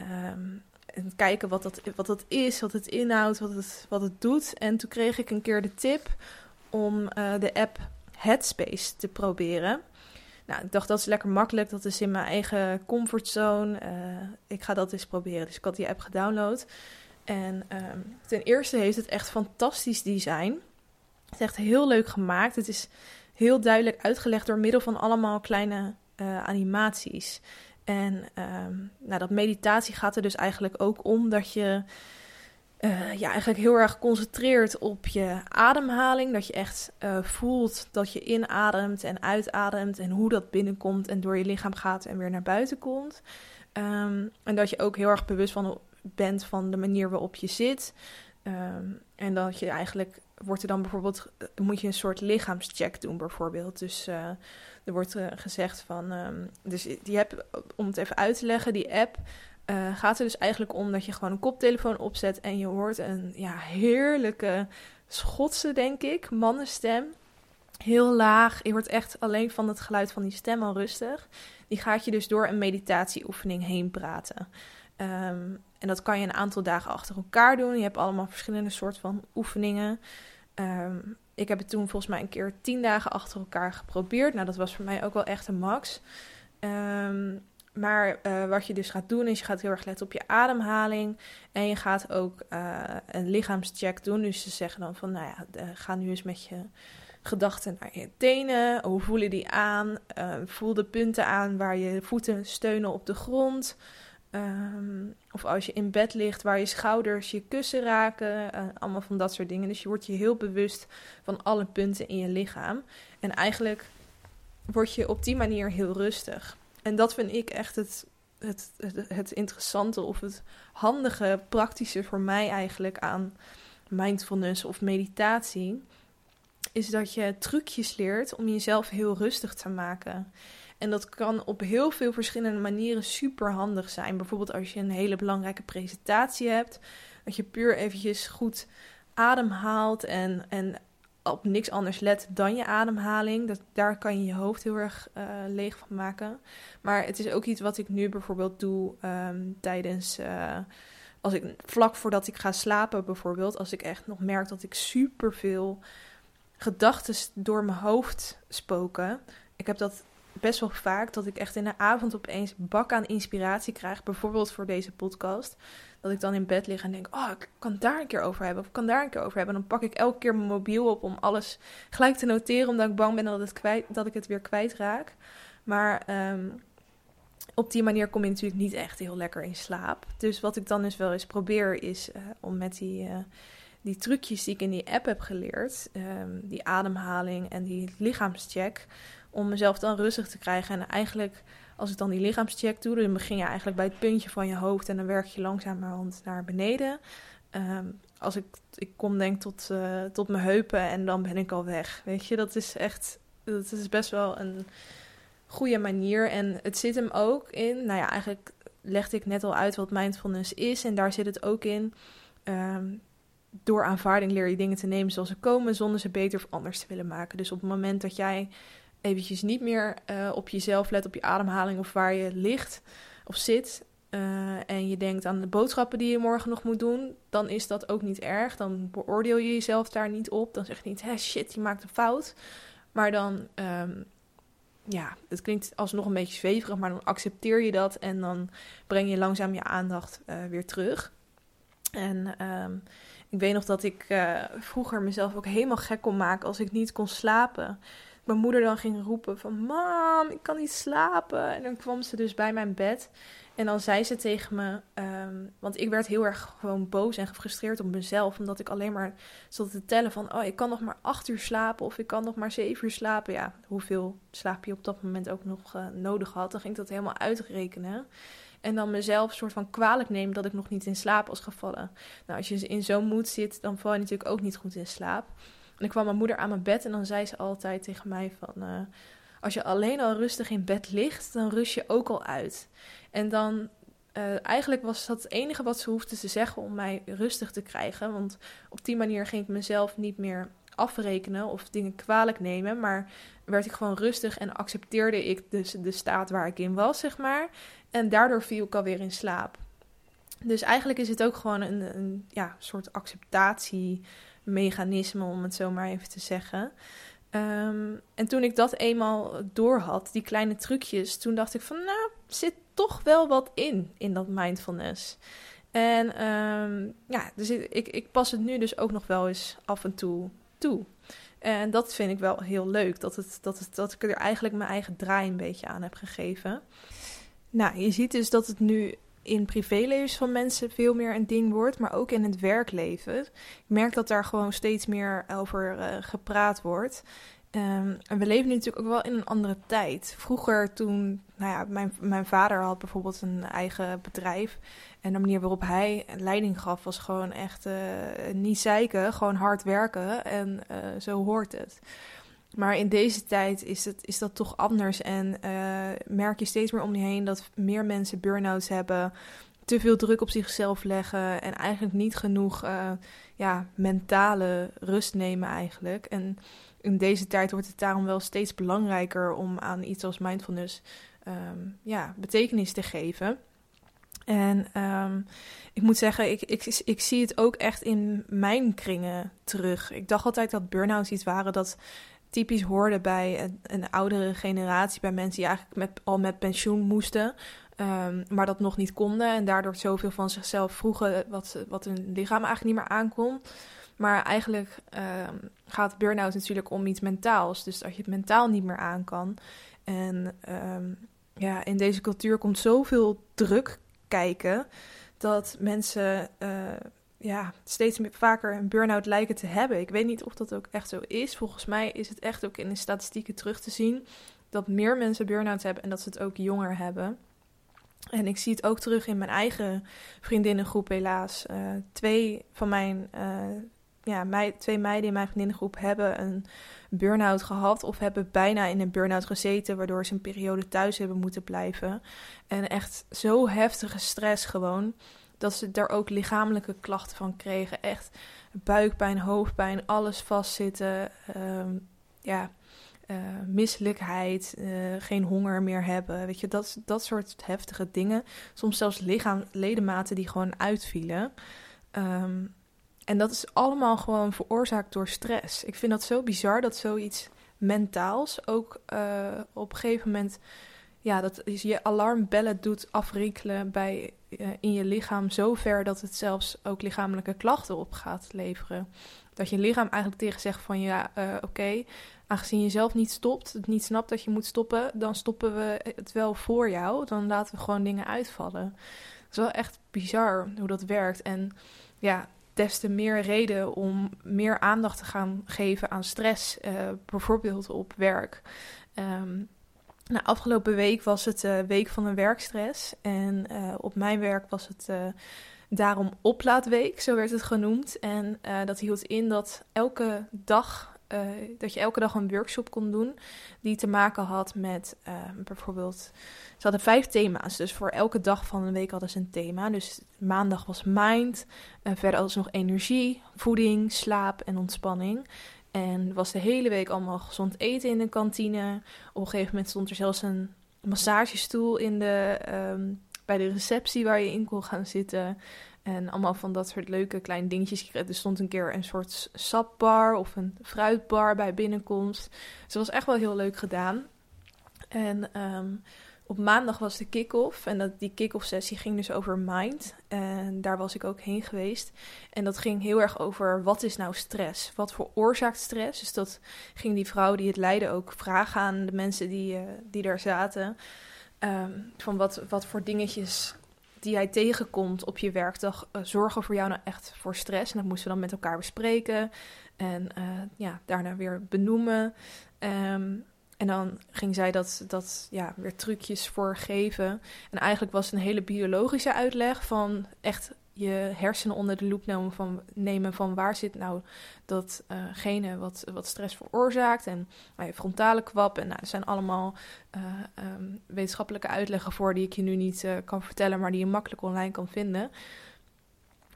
Um, en kijken wat dat, wat dat is, wat het inhoudt, wat het, wat het doet. En toen kreeg ik een keer de tip om de app Headspace te proberen. Nou, ik dacht dat is lekker makkelijk, dat is in mijn eigen comfortzone. Ik ga dat eens proberen. Dus ik had die app gedownload. En um, ten eerste heeft het echt fantastisch design. Het is echt heel leuk gemaakt. Het is heel duidelijk uitgelegd door middel van allemaal kleine uh, animaties. En um, nou, dat meditatie gaat er dus eigenlijk ook om dat je uh, ja, eigenlijk heel erg concentreert op je ademhaling. Dat je echt uh, voelt dat je inademt en uitademt en hoe dat binnenkomt en door je lichaam gaat en weer naar buiten komt. Um, en dat je ook heel erg bewust van bent van de manier waarop je zit. Um, en dat je eigenlijk wordt er dan bijvoorbeeld, moet je een soort lichaamscheck doen bijvoorbeeld. Dus uh, er wordt uh, gezegd van, um, dus die app, om het even uit te leggen, die app gaat er dus eigenlijk om dat je gewoon een koptelefoon opzet en je hoort een ja, heerlijke Schotse, denk ik, mannenstem. Heel laag. Je wordt echt alleen van het geluid van die stem al rustig. Die gaat je dus door een meditatieoefening heen praten. Um, en dat kan je een aantal dagen achter elkaar doen. Je hebt allemaal verschillende soorten van oefeningen. Um, ik heb het toen volgens mij een keer tien dagen achter elkaar geprobeerd. Nou, dat was voor mij ook wel echt een max. Um, maar uh, wat je dus gaat doen, is je gaat heel erg letten op je ademhaling. En je gaat ook uh, een lichaamscheck doen. Dus ze zeggen dan van, nou ja, ga nu eens met je gedachten naar je tenen. Hoe voelen die aan? voel de punten aan waar je voeten steunen op de grond. Um, of als je in bed ligt, waar je schouders je kussen raken. Uh, allemaal van dat soort dingen. Dus je wordt je heel bewust van alle punten in je lichaam. En eigenlijk word je op die manier heel rustig. En dat vind ik echt het, het, het, het interessante of het handige, praktische voor mij eigenlijk aan mindfulness of meditatie. Is dat je trucjes leert om jezelf heel rustig te maken. En dat kan op heel veel verschillende manieren super handig zijn. Bijvoorbeeld als je een hele belangrijke presentatie hebt, dat je puur eventjes goed ademhaalt en, en op niks anders let dan je ademhaling. Dat, daar kan je je hoofd heel erg uh, leeg van maken. Maar het is ook iets wat ik nu bijvoorbeeld doe um, tijdens uh, als ik vlak voordat ik ga slapen bijvoorbeeld, als ik echt nog merk dat ik superveel gedachten door mijn hoofd spoken. Ik heb dat best wel vaak dat ik echt in de avond opeens bak aan inspiratie krijg, bijvoorbeeld voor deze podcast. Dat ik dan in bed lig en denk, oh, ik kan daar een keer over hebben, of ik kan daar een keer over hebben. En dan pak ik elke keer mijn mobiel op om alles gelijk te noteren, omdat ik bang ben dat, het kwijt, dat ik het weer kwijtraak. Maar ehm, op die manier kom je natuurlijk niet echt heel lekker in slaap. Dus wat ik dan dus wel eens probeer is uh, om met die, uh, die trucjes die ik in die app heb geleerd, um, die ademhaling en die lichaamscheck, om mezelf dan rustig te krijgen. En eigenlijk, als ik dan die lichaamscheck doe, dan begin je eigenlijk bij het puntje van je hoofd en dan werk je langzamerhand naar beneden. Um, als ik, ik kom denk tot, uh, tot mijn heupen en dan ben ik al weg. Weet je, dat is echt, dat is best wel een goede manier. En het zit hem ook in, nou ja, eigenlijk legde ik net al uit wat mindfulness is. En daar zit het ook in. Um, door aanvaarding leer je dingen te nemen zoals ze komen, zonder ze beter of anders te willen maken. Dus op het moment dat jij eventjes niet meer uh, op jezelf let, op je ademhaling of waar je ligt of zit. Uh, en je denkt aan de boodschappen die je morgen nog moet doen, dan is dat ook niet erg. Dan beoordeel je jezelf daar niet op. Dan zeg je niet, hé shit, je maakt een fout. Maar dan um, ja, het klinkt alsnog een beetje zweverig, maar dan accepteer je dat en dan breng je langzaam je aandacht uh, weer terug. En um, ik weet nog dat ik vroeger mezelf ook helemaal gek kon maken als ik niet kon slapen. Mijn moeder dan ging roepen van, mam, ik kan niet slapen. En dan kwam ze dus bij mijn bed en dan zei ze tegen me, um, want ik werd heel erg gewoon boos en gefrustreerd op mezelf, omdat ik alleen maar zat te tellen van, oh, ik kan nog maar acht uur slapen of ik kan nog maar zeven uur slapen. Ja, hoeveel slaap je op dat moment ook nog uh, nodig had, dan ging ik dat helemaal uitrekenen. En dan mezelf soort van kwalijk nemen dat ik nog niet in slaap was gevallen. Nou, als je in zo'n moed zit, dan val je natuurlijk ook niet goed in slaap. En ik kwam mijn moeder aan mijn bed en dan zei ze altijd tegen mij van... Uh, als je alleen al rustig in bed ligt, dan rust je ook al uit. En dan, uh, eigenlijk was dat het enige wat ze hoefde te zeggen om mij rustig te krijgen. Want op die manier ging ik mezelf niet meer afrekenen of dingen kwalijk nemen. Maar werd ik gewoon rustig en accepteerde ik dus de staat waar ik in was, zeg maar. En daardoor viel ik alweer in slaap. Dus eigenlijk is het ook gewoon een, een ja, soort acceptatiemechanisme, om het zo maar even te zeggen. Um, en toen ik dat eenmaal door had, die kleine trucjes, toen dacht ik van, nou, zit toch wel wat in, in dat mindfulness. En um, ja, dus ik, ik pas het nu dus ook nog wel eens af en toe toe. En dat vind ik wel heel leuk, dat, het, dat, het, dat ik er eigenlijk mijn eigen draai een beetje aan heb gegeven. Nou, je ziet dus dat het nu in privélevens van mensen veel meer een ding wordt, maar ook in het werkleven. Ik merk dat daar gewoon steeds meer over uh, gepraat wordt. Um, en we leven nu natuurlijk ook wel in een andere tijd. Vroeger toen, nou ja, mijn, mijn vader had bijvoorbeeld een eigen bedrijf. En de manier waarop hij leiding gaf was gewoon echt uh, niet zeiken, gewoon hard werken. En uh, zo hoort het. Maar in deze tijd is, is dat toch anders. En uh, merk je steeds meer om je heen dat meer mensen burn-outs hebben. Te veel druk op zichzelf leggen. En eigenlijk niet genoeg uh, ja, mentale rust nemen eigenlijk. En in deze tijd wordt het daarom wel steeds belangrijker om aan iets als mindfulness um, ja, betekenis te geven. En um, ik moet zeggen, ik, ik, ik zie het ook echt in mijn kringen terug. Ik dacht altijd dat burn-outs iets waren dat typisch hoorde bij een, oudere generatie, bij mensen die eigenlijk met, al met pensioen moesten, um, maar dat nog niet konden en daardoor zoveel van zichzelf vroegen wat, wat hun lichaam eigenlijk niet meer aankon. Maar eigenlijk um, gaat burn-out natuurlijk om iets mentaals. Dus dat je het mentaal niet meer aan kan. En um, ja, in deze cultuur komt zoveel druk kijken dat mensen uh, ja, steeds meer, vaker een burn-out lijken te hebben. Ik weet niet of dat ook echt zo is. Volgens mij is het echt ook in de statistieken terug te zien dat meer mensen burn-out hebben en dat ze het ook jonger hebben. En ik zie het ook terug in mijn eigen vriendinnengroep, helaas. Uh, twee van mijn, uh, ja, mij, twee meiden in mijn vriendinnengroep hebben een burn-out gehad of hebben bijna in een burn-out gezeten, waardoor ze een periode thuis hebben moeten blijven. En echt zo heftige stress gewoon dat ze daar ook lichamelijke klachten van kregen. Echt buikpijn, hoofdpijn, alles vastzitten. Um, ja, uh, misselijkheid, uh, geen honger meer hebben. Weet je, dat, dat soort heftige dingen. Soms zelfs lichaam, ledematen die gewoon uitvielen. Um, en dat is allemaal gewoon veroorzaakt door stress. Ik vind dat zo bizar dat zoiets mentaals ook uh, op een gegeven moment ja, dat je alarmbellen doet afrinkelen bij, in je lichaam zover dat het zelfs ook lichamelijke klachten op gaat leveren. Dat je lichaam eigenlijk tegen zegt van ja, uh, oké, aangezien je zelf niet stopt, het niet snapt dat je moet stoppen, dan stoppen we het wel voor jou. Dan laten we gewoon dingen uitvallen. Het is wel echt bizar hoe dat werkt. En ja, des te meer reden om meer aandacht te gaan geven aan stress, uh, bijvoorbeeld op werk. Um, nou, afgelopen week was het uh, week van de werkstress. En uh, op mijn werk was het uh, daarom oplaadweek, zo werd het genoemd. En dat hield in dat elke dag. dat je elke dag een workshop kon doen die te maken had met bijvoorbeeld. Ze hadden vijf thema's. Dus voor elke dag van de week hadden ze een thema. Dus maandag was mind. verder hadden ze nog energie, voeding, slaap en ontspanning. En was de hele week allemaal gezond eten in de kantine. Op een gegeven moment stond er zelfs een massagestoel in de, um, bij de receptie waar je in kon gaan zitten. En allemaal van dat soort leuke kleine dingetjes. Er stond een keer een soort sapbar of een fruitbar bij binnenkomst. Dus het was echt wel heel leuk gedaan. En um, op maandag was de kick-off. En dat, die kick-off sessie ging dus over mind. En daar was ik ook heen geweest. En dat ging heel erg over wat is nou stress? Wat veroorzaakt stress? Dus dat ging die vrouw die het leidde ook vragen aan de mensen die, uh, die daar zaten. Um, van wat, wat voor dingetjes die jij tegenkomt op je werkdag uh, zorgen voor jou nou echt voor stress. En dat moesten we dan met elkaar bespreken. En uh, ja, daarna weer benoemen. Um, en dan ging zij dat, dat ja, weer trucjes voor geven. En eigenlijk was het een hele biologische uitleg van echt je hersenen onder de loep nemen van, nemen van waar zit nou datgene uh, wat, wat stress veroorzaakt. En nou, je frontale kwap. En nou, er zijn allemaal uh, um, wetenschappelijke uitleggen voor die ik je nu niet uh, kan vertellen, maar die je makkelijk online kan vinden.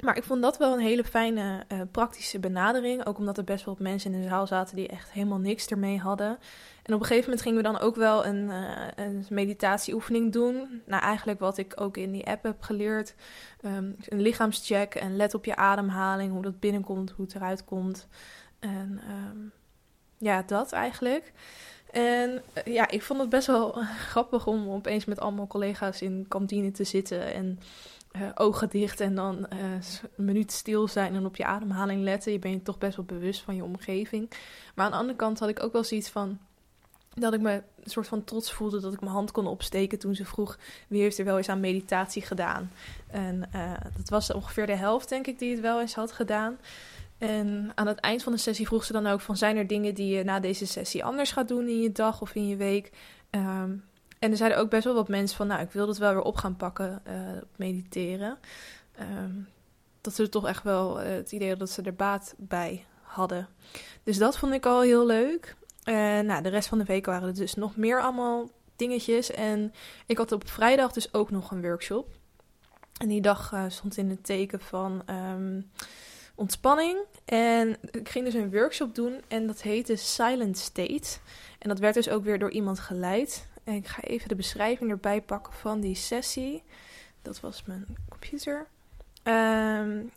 Maar ik vond dat wel een hele fijne uh, praktische benadering. Ook omdat er best wel mensen in de zaal zaten die echt helemaal niks ermee hadden. En op een gegeven moment gingen we dan ook wel een, uh, een meditatieoefening doen. Nou, eigenlijk wat ik ook in die app heb geleerd. Um, een lichaamscheck en let op je ademhaling, hoe dat binnenkomt, hoe het eruit komt. En um, ja, dat eigenlijk. En uh, ja, ik vond het best wel grappig om opeens met allemaal collega's in kantine te zitten en uh, ogen dicht en dan uh, een minuut stil zijn en op je ademhaling letten. Je bent toch best wel bewust van je omgeving. Maar aan de andere kant had ik ook wel zoiets van dat ik me een soort van trots voelde dat ik mijn hand kon opsteken toen ze vroeg wie heeft er wel eens aan meditatie gedaan. En uh, dat was ongeveer de helft, denk ik, die het wel eens had gedaan. En aan het eind van de sessie vroeg ze dan ook van zijn er dingen die je na deze sessie anders gaat doen in je dag of in je week. Um, en er zeiden ook best wel wat mensen van, nou, ik wil dat wel weer op gaan pakken, uh, mediteren. Um, dat ze toch echt wel uh, het idee dat ze er baat bij hadden. Dus dat vond ik al heel leuk. En nou, de rest van de week waren er dus nog meer allemaal dingetjes. En ik had op vrijdag dus ook nog een workshop. En die dag stond in het teken van um, ontspanning. En ik ging dus een workshop doen en dat heette Silent State. En dat werd dus ook weer door iemand geleid. En ik ga even de beschrijving erbij pakken van die sessie. Dat was mijn computer. Um,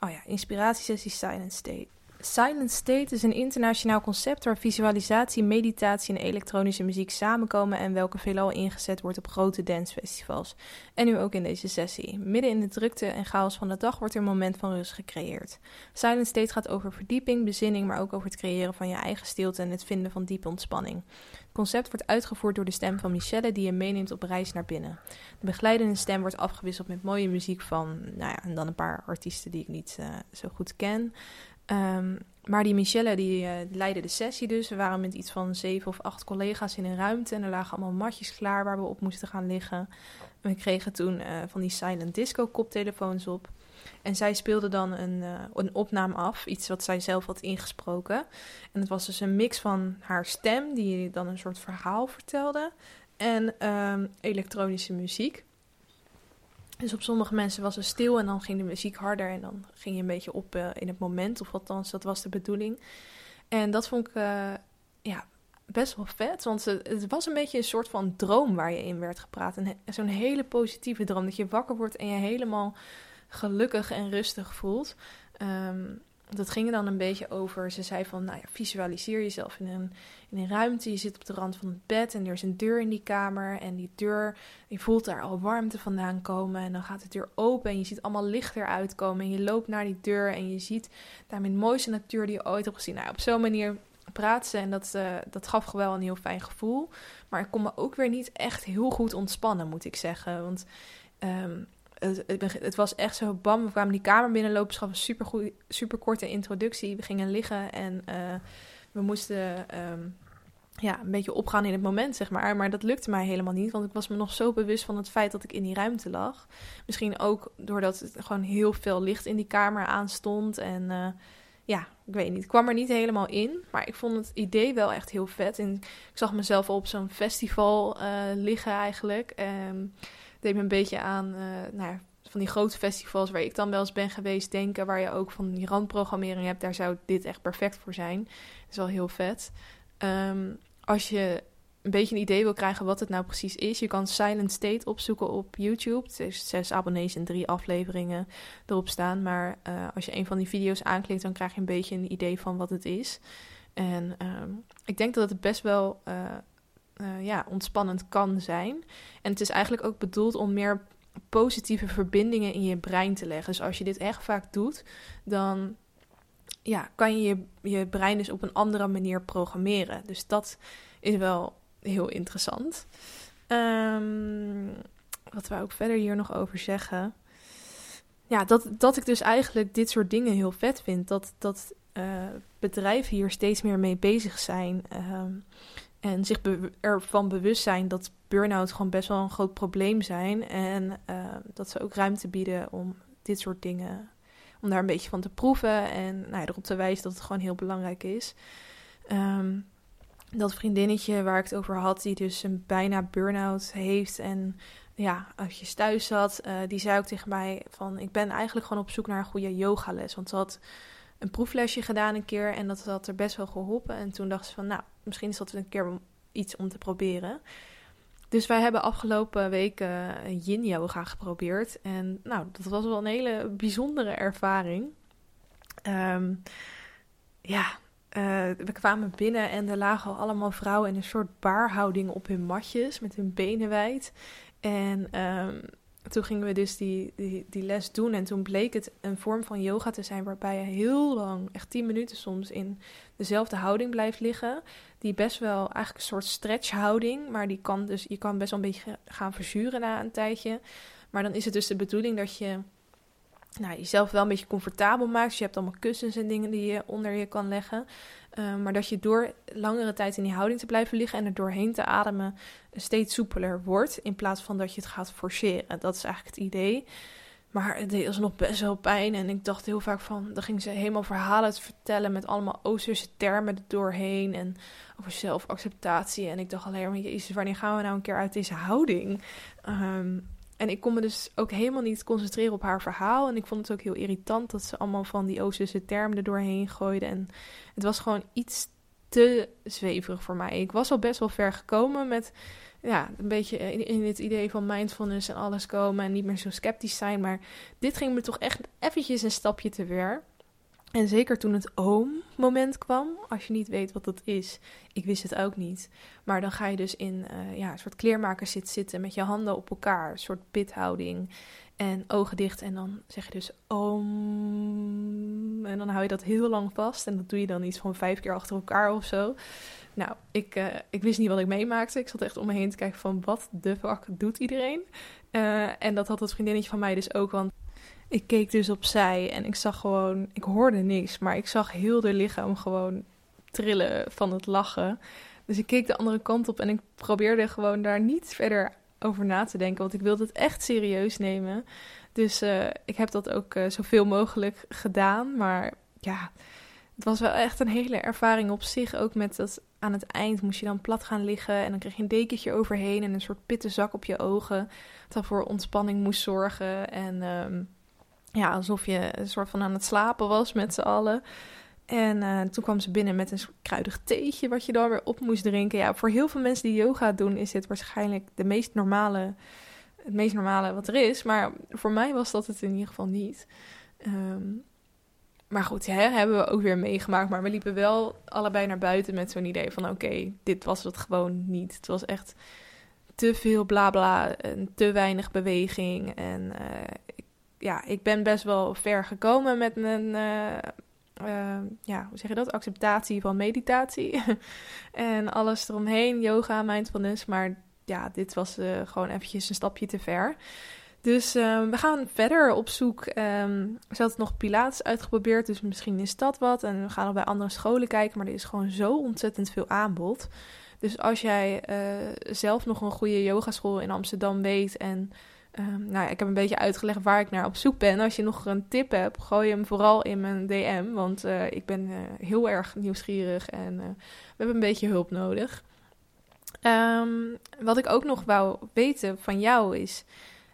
oh ja, inspiratiesessie Silent State. Silent State is een internationaal concept waar visualisatie, meditatie en elektronische muziek samenkomen en welke veelal ingezet wordt op grote dancefestivals. En nu ook in deze sessie. Midden in de drukte en chaos van de dag wordt er een moment van rust gecreëerd. Silent State gaat over verdieping, bezinning, maar ook over het creëren van je eigen stilte en het vinden van diepe ontspanning. Het concept wordt uitgevoerd door de stem van Michelle, die je meeneemt op reis naar binnen. De begeleidende stem wordt afgewisseld met mooie muziek van, nou ja, en dan een paar artiesten die ik niet uh, zo goed ken. Um, maar die Michelle die uh, leidde de sessie dus. We waren met iets van zeven of acht collega's in een ruimte. En er lagen allemaal matjes klaar waar we op moesten gaan liggen. En we kregen toen uh, van die silent disco koptelefoons op. En zij speelde dan een, uh, een opname af, iets wat zij zelf had ingesproken. En het was dus een mix van haar stem, die dan een soort verhaal vertelde, en um, elektronische muziek. Dus op sommige mensen was het stil en dan ging de muziek harder en dan ging je een beetje op uh, in het moment, of althans, dat was de bedoeling. En dat vond ik uh, ja, best wel vet. Want het was een beetje een soort van droom waar je in werd gepraat. Zo'n hele positieve droom. Dat je wakker wordt en je helemaal gelukkig en rustig voelt. Um, dat ging er dan een beetje over. Ze zei van, nou ja, visualiseer jezelf in een, in een ruimte. Je zit op de rand van het bed en er is een deur in die kamer. En die deur, je voelt daar al warmte vandaan komen. En dan gaat de deur open en je ziet allemaal licht eruit komen. En je loopt naar die deur en je ziet daarmee de mooiste natuur die je ooit hebt gezien. Nou, op zo'n manier praat ze en dat, uh, dat gaf wel een heel fijn gevoel. Maar ik kon me ook weer niet echt heel goed ontspannen, moet ik zeggen. Want... Um, het, was echt zo bam. We kwamen die kamer binnenlopen. Ze gaf een super, super korte introductie. We gingen liggen en uh, we moesten um, ja, een beetje opgaan in het moment, zeg maar. Maar dat lukte mij helemaal niet, want ik was me nog zo bewust van het feit dat ik in die ruimte lag. Misschien ook doordat het gewoon heel veel licht in die kamer aanstond. En uh, ja, ik weet niet. Ik kwam er niet helemaal in, maar ik vond het idee wel echt heel vet. En ik zag mezelf op zo'n festival uh, liggen eigenlijk. Um, deed me een beetje aan nou, van die grote festivals waar ik dan wel eens ben geweest denken, waar je ook van die randprogrammering hebt. Daar zou dit echt perfect voor zijn. Dat is wel heel vet. Um, als je een beetje een idee wil krijgen wat het nou precies is, je kan Silent State opzoeken op YouTube. Er is zes abonnees en drie afleveringen erop staan. Maar uh, als je een van die video's aanklikt, dan krijg je een beetje een idee van wat het is. En um, ik denk dat het best wel uh, uh, ja, ontspannend kan zijn. En het is eigenlijk ook bedoeld om meer positieve verbindingen in je brein te leggen. Dus als je dit echt vaak doet, dan ja, kan je, je je brein dus op een andere manier programmeren. Dus dat is wel heel interessant. Um, wat wou ik verder hier nog over zeggen? Ja, dat, dat ik dus eigenlijk dit soort dingen heel vet vind. Dat, dat uh, bedrijven hier steeds meer mee bezig zijn. Um, en zich ervan bewust zijn dat burn-out gewoon best wel een groot probleem zijn. En uh, dat ze ook ruimte bieden om dit soort dingen, om daar een beetje van te proeven. En nou erop te wijzen dat het gewoon heel belangrijk is. Um, dat vriendinnetje waar ik het over had, die dus een bijna burn-out heeft. En ja, als je thuis zat, uh, die zei ook tegen mij van... ik ben eigenlijk gewoon op zoek naar een goede yogales. Want ze had een proeflesje gedaan een keer en dat had er best wel geholpen. En toen dacht ze van, nou, misschien is dat een keer iets om te proberen. Dus wij hebben afgelopen weken yin yoga geprobeerd. En nou, dat was wel een hele bijzondere ervaring. Um, ja, uh, we kwamen binnen en er lagen al allemaal vrouwen in een soort baarhouding op hun matjes met hun benen wijd. En um, toen gingen we dus die, die, die, les doen. En toen bleek het een vorm van yoga te zijn waarbij je heel lang, echt 10 minuten soms, in dezelfde houding blijft liggen. Die best wel eigenlijk een soort stretchhouding, maar die kan dus, je kan best wel een beetje gaan verzuren na een tijdje. Maar dan is het dus de bedoeling dat je nou, jezelf wel een beetje comfortabel maakt. Dus je hebt allemaal kussens en dingen die je onder je kan leggen. Uh, maar dat je door langere tijd in die houding te blijven liggen en er doorheen te ademen steeds soepeler wordt. In plaats van dat je het gaat forceren. Dat is eigenlijk het idee. Maar het deed alsnog best wel pijn. En ik dacht heel vaak van. Dan ging ze helemaal verhalen te vertellen. Met allemaal Oosterse termen er doorheen. En over zelfacceptatie. En ik dacht alleen maar. Jezus, wanneer gaan we nou een keer uit deze houding? Um, en ik kon me dus ook helemaal niet concentreren op haar verhaal. En ik vond het ook heel irritant dat ze allemaal van die Oosterse termen er doorheen gooide. En het was gewoon iets te zweverig voor mij. Ik was al best wel ver gekomen met ja, een beetje in, in het idee van mindfulness en alles komen en niet meer zo sceptisch zijn. Maar dit ging me toch echt eventjes een stapje te ver. En zeker toen het oom-moment kwam, als je niet weet wat dat is, ik wist het ook niet. Maar dan ga je dus in uh, ja, een soort kleermakerszit zitten met je handen op elkaar, een soort pithouding en ogen dicht. En dan zeg je dus oom. En dan hou je dat heel lang vast en dat doe je dan iets van vijf keer achter elkaar of zo. Nou, ik, uh, ik wist niet wat ik meemaakte. Ik zat echt om me heen te kijken van wat de fuck doet iedereen. Uh, en dat had het vriendinnetje van mij dus ook, want ik keek dus opzij en ik zag gewoon, ik hoorde niks, maar ik zag heel de lichaam gewoon trillen van het lachen. Dus ik keek de andere kant op en ik probeerde gewoon daar niet verder over na te denken, want ik wilde het echt serieus nemen. Dus uh, ik heb dat ook uh, zoveel mogelijk gedaan, maar ja, het was wel echt een hele ervaring op zich. Ook met dat aan het eind moest je dan plat gaan liggen en dan kreeg je een dekentje overheen en een soort pitte zak op je ogen, dat voor ontspanning moest zorgen en... Um, ja, alsof je een soort van aan het slapen was met z'n allen. En eh, toen kwam ze binnen met een kruidig theetje wat je dan weer op moest drinken. Ja, voor heel veel mensen die yoga doen is dit waarschijnlijk de meest normale, het meest normale wat er is. Maar voor mij was dat het in ieder geval niet. Ehm, maar goed, hè, hebben we ook weer meegemaakt. Maar we liepen wel allebei naar buiten met zo'n idee van... oké, dit was het gewoon niet. Het was echt te veel blabla en te weinig beweging. En uh, ja, ik ben best wel ver gekomen met mijn... Uh, uh, ja, hoe zeg je dat? Acceptatie van meditatie. en alles eromheen, yoga, mindfulness. Maar ja, dit was gewoon eventjes een stapje te ver. Dus um, we gaan verder op zoek. Um, ze had nog Pilates uitgeprobeerd, dus misschien is dat wat. En we gaan nog bij andere scholen kijken, maar er is gewoon zo ontzettend veel aanbod. Dus als jij zelf nog een goede yogaschool in Amsterdam weet en... Um, nou, ik heb een beetje uitgelegd waar ik naar op zoek ben. Als je nog een tip hebt, gooi hem vooral in mijn DM. Want uh, ik ben uh, heel erg nieuwsgierig en we hebben een beetje hulp nodig. Um, wat ik ook nog wou weten van jou is...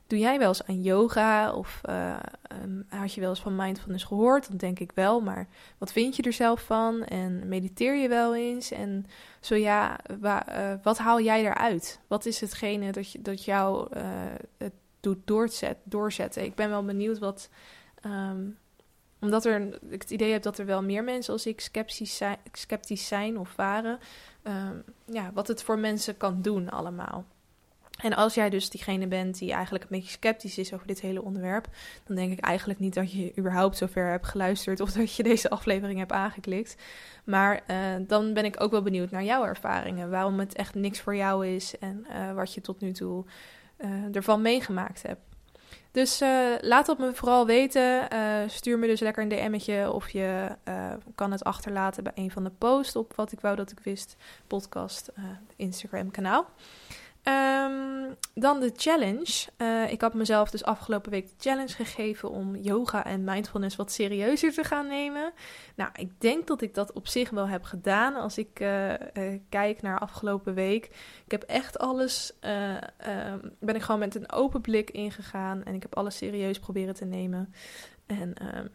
Doe jij wel eens aan yoga of um, had je wel eens van mindfulness gehoord? Dat denk ik wel, maar wat vind je er zelf van? En mediteer je wel eens? En zo ja, wa, wat haal jij eruit? Wat is hetgene dat, je, dat jou het doet doorzet, doorzetten? Ik ben wel benieuwd wat... Um, omdat er, ik het idee heb dat er wel meer mensen als ik sceptisch zijn, sceptisch zijn of waren. Um, ja, wat het voor mensen kan doen allemaal. En als jij dus diegene bent die eigenlijk een beetje sceptisch is over dit hele onderwerp, dan denk ik eigenlijk niet dat je überhaupt zover hebt geluisterd of dat je deze aflevering hebt aangeklikt. Maar uh, dan ben ik ook wel benieuwd naar jouw ervaringen, waarom het echt niks voor jou is en uh, wat je tot nu toe uh, ervan meegemaakt hebt. Dus laat het me vooral weten. stuur me dus lekker een DM'tje of je kan het achterlaten bij een van de posts op Wat ik wou dat ik wist podcast Instagram kanaal. Um, dan de challenge. Uh, ik had mezelf dus afgelopen week de challenge gegeven om yoga en mindfulness wat serieuzer te gaan nemen. Nou, ik denk dat ik dat op zich wel heb gedaan als ik uh, uh, kijk naar afgelopen week. Ik heb echt alles, ben ik gewoon met een open blik ingegaan en ik heb alles serieus proberen te nemen. En ehm,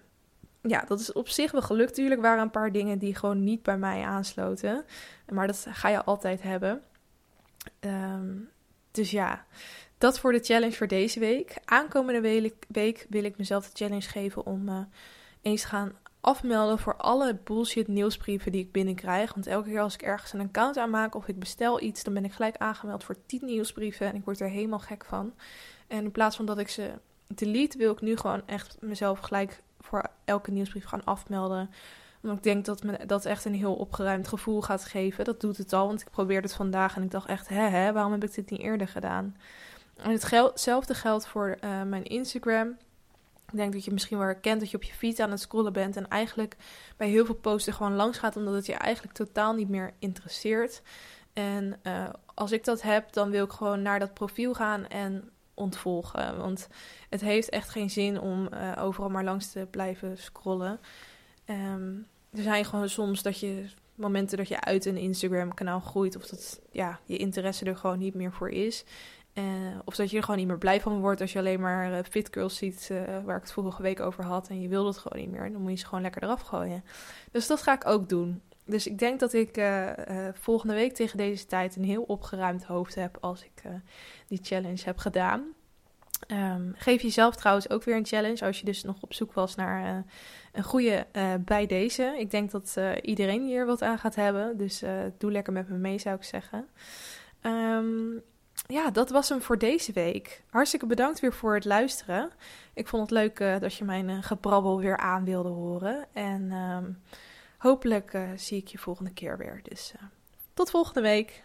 ja, dat is op zich wel gelukt. Tuurlijk waren een paar dingen die gewoon niet bij mij aansloten. Maar dat ga je altijd hebben. Um, dus ja, dat voor de challenge voor deze week. Aankomende week wil ik mezelf de challenge geven om uh, eens te gaan afmelden voor alle bullshit nieuwsbrieven die ik binnenkrijg. Want elke keer als ik ergens een account aanmaak of ik bestel iets, dan ben ik gelijk aangemeld voor 10 nieuwsbrieven en ik word er helemaal gek van. En in plaats van dat ik ze delete, wil ik nu gewoon echt mezelf gelijk voor elke nieuwsbrief gaan afmelden omdat ik denk dat me dat echt een heel opgeruimd gevoel gaat geven. Dat doet het al, want ik probeerde het vandaag en ik dacht echt, hè, hè waarom heb ik dit niet eerder gedaan? En hetzelfde geldt voor uh, mijn Instagram. Ik denk dat je misschien wel herkent dat je op je feed aan het scrollen bent en eigenlijk bij heel veel posten gewoon langs gaat, omdat het je eigenlijk totaal niet meer interesseert. En uh, als ik dat heb, dan wil ik gewoon naar dat profiel gaan en ontvolgen. Want het heeft echt geen zin om uh, overal maar langs te blijven scrollen. Um, er zijn gewoon soms dat je momenten dat je uit een Instagram kanaal groeit of dat ja, je interesse er gewoon niet meer voor is. Uh, of dat je er gewoon niet meer blij van wordt als je alleen maar uh, fit girls ziet, uh, waar ik het vorige week over had. En je wil dat gewoon niet meer. Dan moet je ze gewoon lekker eraf gooien. Dus dat ga ik ook doen. Dus ik denk dat ik volgende week tegen deze tijd een heel opgeruimd hoofd heb als ik die challenge heb gedaan. Um, geef jezelf trouwens ook weer een challenge als je dus nog op zoek was naar uh, een goede uh, bij deze. Ik denk dat uh, iedereen hier wat aan gaat hebben, dus doe lekker met me mee zou ik zeggen. Um, ja, dat was hem voor deze week. Hartstikke bedankt weer voor het luisteren. Ik vond het leuk dat je mijn gebrabbel weer aan wilde horen. En um, hopelijk zie ik je volgende keer weer. Dus tot volgende week.